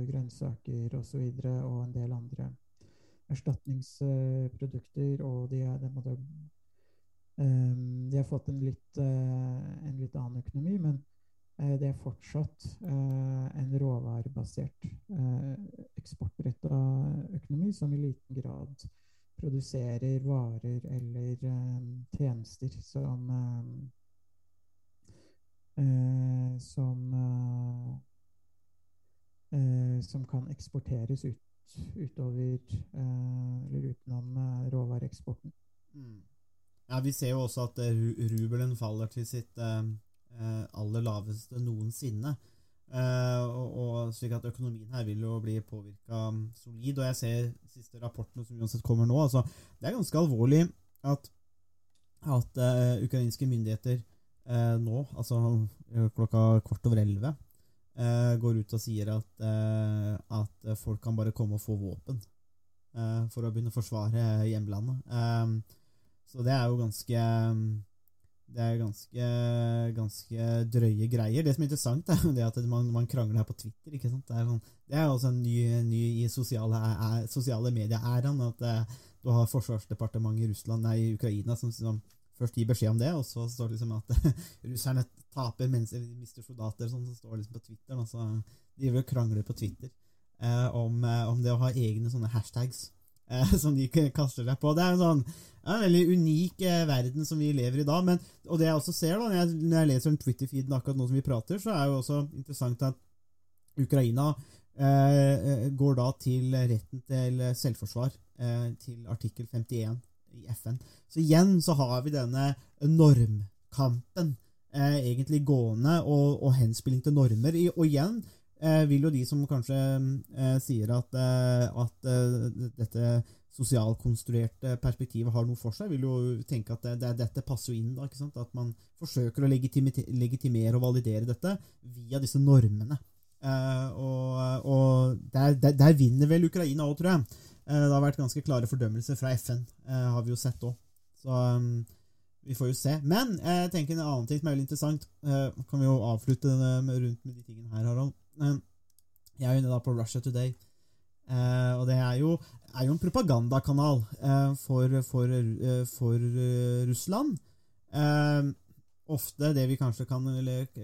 grønnsaker osv. Og, så og en del andre erstatningsprodukter. Og de, de, um, de har fått en litt, en litt annen økonomi. men Eh, det er fortsatt eh, en råvarebasert eh, eksportretta økonomi som i liten grad produserer varer eller tjenester som som som kan eksporteres ut, utover eller utenom råvareeksporten. Mm. Ja, Vi ser jo også at rubelen faller til sitt eh, aller laveste noensinne. Eh, og, og slik at økonomien her vil jo bli påvirka solid. Og jeg ser siste rapportene som uansett kommer nå. altså Det er ganske alvorlig at, at uh, ukrainske myndigheter uh, nå, altså eh, klokka kvart over elleve, eh, går ut og sier at, eh, at folk kan bare komme og få våpen eh, for å begynne å forsvare hjemlandet. Eh, så det er jo ganske det er ganske, ganske drøye greier. Det som er interessant, er det at man, man krangler her på Twitter. ikke sant? Det er, sånn, det er også en ny, ny i sosiale, er, sosiale medier-æraen. At eh, du har Forsvarsdepartementet i Russland, nei, Ukraina som, som først gir beskjed om det, og så står det liksom at russerne taper mens de mister soldater. Sånn, så står liksom på Twitter. Altså, de vil krangle på Twitter eh, om, eh, om, det å ha egne sånne hashtags som de kaster seg på. Det er en sånn en veldig unik eh, verden som vi lever i da. Men, og det jeg også ser da, når jeg, når jeg leser Twitter-feeden akkurat nå som vi prater, så er jo også interessant at Ukraina eh, går da til retten til selvforsvar, eh, til artikkel 51 i FN. Så igjen så har vi denne normkampen eh, egentlig gående, og, og, henspilling til normer. Og igjen eh, vil jo de som kanskje eh, sier at, eh, at eh, dette sosialkonstruerte perspektivet har noe for seg, vil jo tenke at det, det, dette passer jo inn. da, ikke sant? At man forsøker å legitimere og validere dette via disse normene. Eh, og, og der, der, der, vinner vel Ukraina òg, tror jeg. Eh, det har vært ganske klare fordømmelser fra FN, eh, har vi jo sett òg. Så um, vi får jo se. Men jeg tenker en annen ting som er veldig interessant. Uh, kan vi jo avslutte rundt med de tingene her, Harald. Uh, jeg er jo inne da på Russia Today. Uh, og det er jo, er jo en propagandakanal for, for, for Russland. ofte det vi kanskje kan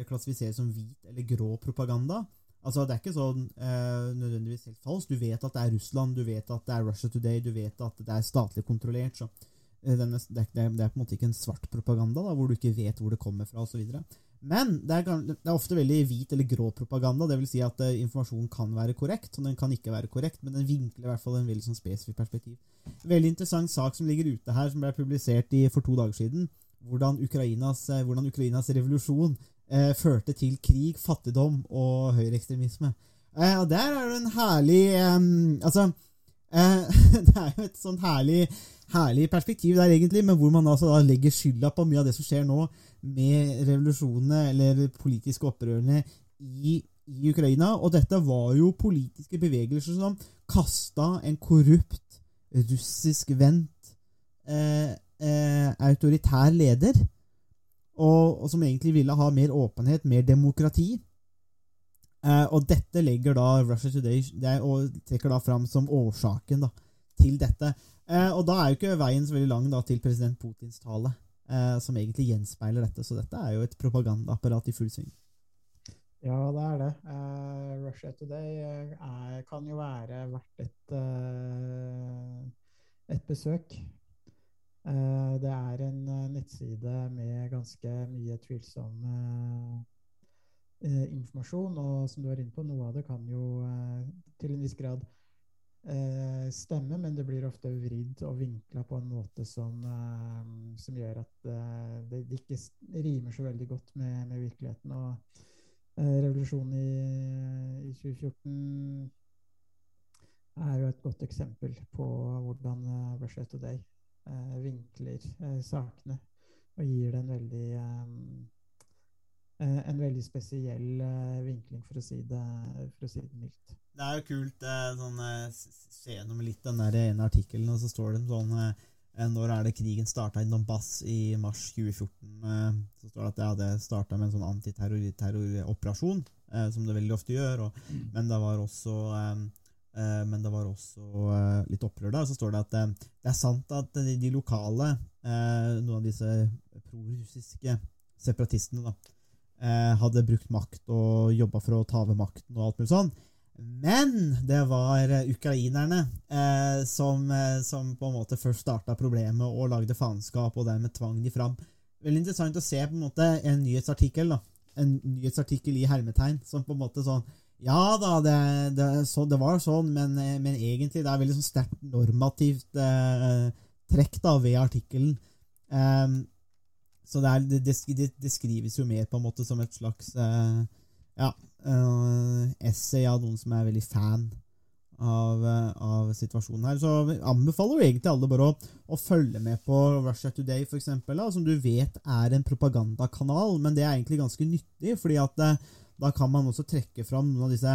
klassifisere som hvit eller grå propaganda. Altså, Det er ikke sånn eh, nødvendigvis helt falskt. Du vet at det er Russland, du vet at det er Russia Today, du vet at det er statlig kontrollert. så eh, denne, det, er, det, er, på en måte ikke en svart propaganda da, hvor du ikke vet hvor det kommer fra osv. Men det er, det er, ofte veldig hvit eller grå propaganda. Det vil si at uh, informasjonen kan være korrekt, og den kan ikke være korrekt, men den vinkler i hvert fall en veldig sånn spesifikk perspektiv. Veldig interessant sak som ligger ute her, som ble publisert i, for to dager siden. Hvordan Ukrainas, uh, hvordan Ukrainas revolusjon uh, førte til krig, fattigdom og høyreekstremisme. Og der er det en herlig um, Altså Det er jo et sånn herlig, herlig perspektiv der, egentlig, men hvor man altså da legger skylda på mye av det som skjer nå med revolusjonene eller politiske opprørene i, i Ukraina. Og dette var jo politiske bevegelser som kasta en korrupt, russisk vendt eh, eh, autoritær leder og, og, som egentlig ville ha mer åpenhet, mer demokrati. Eh, og dette legger da Russia Today og trekker da fram som årsaken da, til dette. Eh, og da er jo ikke veien så veldig lang da, til president Putins tale, eh, som egentlig gjenspeiler dette. Så dette er jo et propagandaapparat i full sving. Ja, det er det. Uh, Russia Today er, kan jo være verdt et, uh, et besøk. Uh, det er en nettside med ganske mye tvilsom informasjon, og som du var inne på, noe av det kan jo til en viss grad stemme, men det blir ofte vridd og vinkla på en måte som, som gjør at det, ikke rimer så veldig godt med, med virkeligheten. Og revolusjonen i, i 2014 er jo et godt eksempel på hvordan Russia Today Eh, vinkler eh, sakene og gir det en veldig eh, en veldig spesiell vinkling, for å si det, for å si det mildt. Det er jo kult. sånn, Se gjennom litt den der ene artikkelen, og så står det sånn Når er det krigen starta i Donbass i mars 2014? Så står det at ja, det starta med en sånn antiterroroperasjon, som det veldig ofte gjør. Og, mm. Men det var også Eh, men det var også eh, litt opprør der. Så står det at eh, det er sant at de lokale, noen av disse prorussiske separatistene, da, hadde brukt makt og jobba for å ta over makten og alt mulig sånn. Men det var ukrainerne eh, som, som, på en måte først starta problemet og lagde faenskap, og dermed tvang de fram. Veldig interessant å se på en måte en nyhetsartikkel da, en nyhetsartikkel i hermetegn som på en måte sånn ja da, det, det, så, det var sånn, men, men, egentlig det er veldig sånn sterkt normativt eh, trekk da ved artikkelen. Um, Så det, er, det, det, det, skrives jo mer på en måte som et slags uh, ja, uh, essay av noen som er veldig fan av, uh, av situasjonen her. Så vi anbefaler jo egentlig alle bare å, å følge med på Russia Today, for eksempel, som du vet er en propagandakanal, men det er egentlig ganske nyttig, fordi at da kan man også trekke fram noen av disse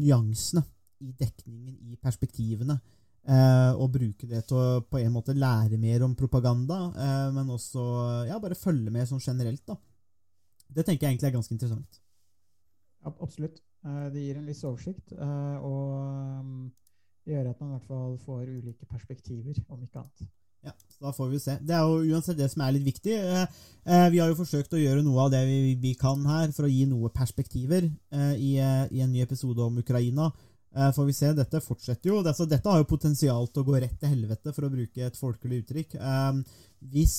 nyansene i dekningen, i perspektivene. Eh, og bruke det til å på en måte lære mer om propaganda, eh, men også ja, bare følge med sånn generelt. da. Det tenker jeg egentlig er ganske interessant. Ja, absolutt. Eh, Det gir en viss oversikt, eh, og um, det gjør at man i hvert fall får ulike perspektiver, om ikke annet. Ja, så Da får vi se. Det er jo uansett det som er litt viktig. Eh, Vi har jo forsøkt å gjøre noe av det vi, vi kan her for å gi noe perspektiver i, i en ny episode om Ukraina. Eh, Får vi se. Dette fortsetter jo. Dette, dette har jo potensial til å gå rett til helvete, for å bruke et folkelig uttrykk. Eh, Hvis,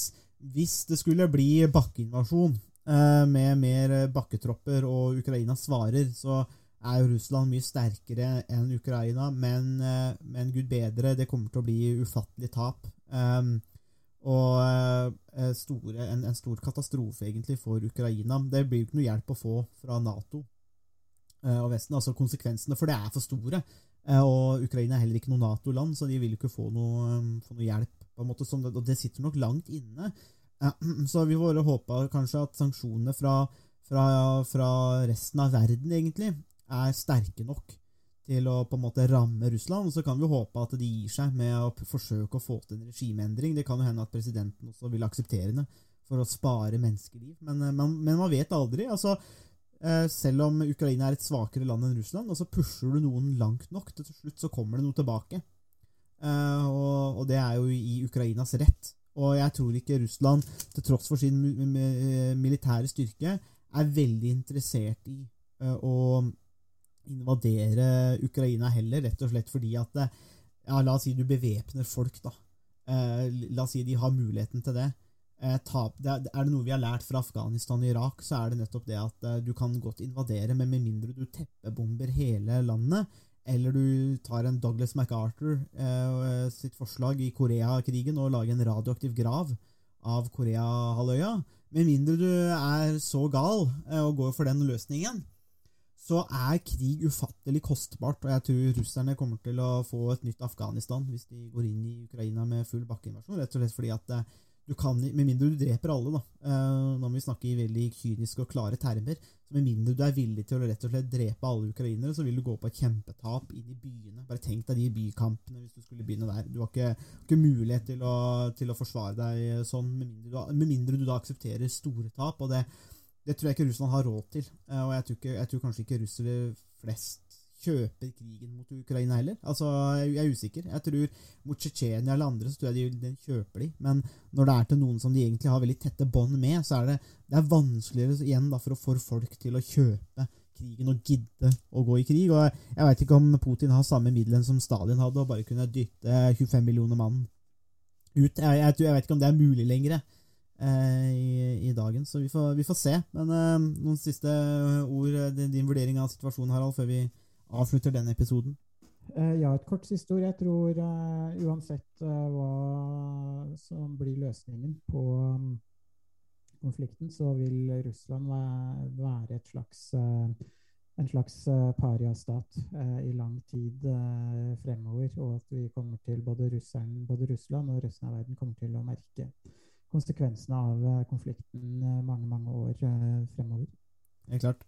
hvis det skulle bli bakkeinvasjon eh, med mer bakketropper og Ukraina svarer, så er jo Russland mye sterkere enn Ukraina, men, men gud bedre, det kommer til å bli ufattelig tap. Og store, en, en stor katastrofe egentlig for Ukraina. Det blir jo ikke noe hjelp å få fra Nato og Vesten. altså Konsekvensene for det er for store. Eh, og Ukraina er heller ikke noe Nato-land, så de vil jo ikke få noe, um, få noe hjelp. på en måte, sånn, og det sitter nok langt inne. Eh, så vi bare håpa kanskje at sanksjonene fra, fra, fra resten av verden egentlig er sterke nok til å på en måte ramme Russland. Så kan vi håpe at de gir seg med å forsøke å få til en regimeendring. Det kan jo hende at presidenten også vil akseptere det for å spare menneskeliv. Men, eh, men, men man vet aldri. altså eh, Selv om Ukraina er et svakere land enn Russland, og så pusher du noen langt nok, til slutt så kommer det noe tilbake. Eh, og, det er jo i Ukrainas rett. Og jeg tror ikke Russland, til tross for sin mi- militære styrke, er veldig interessert i eh, å invadere Ukraina heller, rett og slett fordi at eh, ja, La oss si du bevæpner folk, da. Eh, la oss si de har muligheten til det. Eh, tap, det er, er det noe vi har lært fra Afghanistan og Irak, så er det nettopp det at eh, du kan godt invadere, men med mindre du teppebomber hele landet, eller du tar en Douglas MacArthur eh, sitt forslag i Koreakrigen og lager en radioaktiv grav av Koreahalvøya, med mindre du er så gal eh, og går for den løsningen, så er krig ufattelig kostbart, og jeg tror russerne kommer til å få et nytt Afghanistan hvis de går inn i Ukraina med full bakkeinvasjon, rett og slett fordi at eh, du kan, med mindre du dreper alle, da, eh, nå må vi snakke i veldig kyniske og klare termer, så med mindre du er villig til å rett og slett drepe alle ukrainere, så vil du gå på et kjempetap inn i byene. Bare tenk deg de bykampene hvis du skulle begynne der. Du har ikke, ikke mulighet til å, til å forsvare deg sånn, med mindre, du, med mindre du da aksepterer store tap, og det, det tror jeg ikke Russland har råd til. Eh, Og jeg tror, ikke, jeg tror kanskje ikke russere flest kjøper krigen mot Ukraina heller. Altså, jeg er usikker. Jeg tror mot Tsjetsjenia eller andre så tror jeg de, de, kjøper de. Men når det er til noen som de egentlig har veldig tette bånd med, så er det, det er vanskeligere igjen da, for å få folk til å kjøpe krigen og gidde å gå i krig. Og jeg, veit ikke om Putin har samme middelen som Stalin hadde, og bare kunne dytte 25 millioner mann ut. Jeg, jeg, jeg vet ikke om det er mulig lenger eh, i, i dagen, så vi får, vi får se. Men uh, noen siste ord, eh, din, din vurdering av situasjonen, Harald, før vi avslutter denne episoden? Eh, ja, et kort siste ord. Jeg tror uh, uansett uh, hva som blir løsningen på um, konflikten, så vil Russland væ- være et slags uh, en slags pariastat i lang tid fremover, og at vi kommer til både, russeren, både Russland og resten av verden kommer til å merke konsekvensene av konflikten mange, mange år fremover. Helt klart.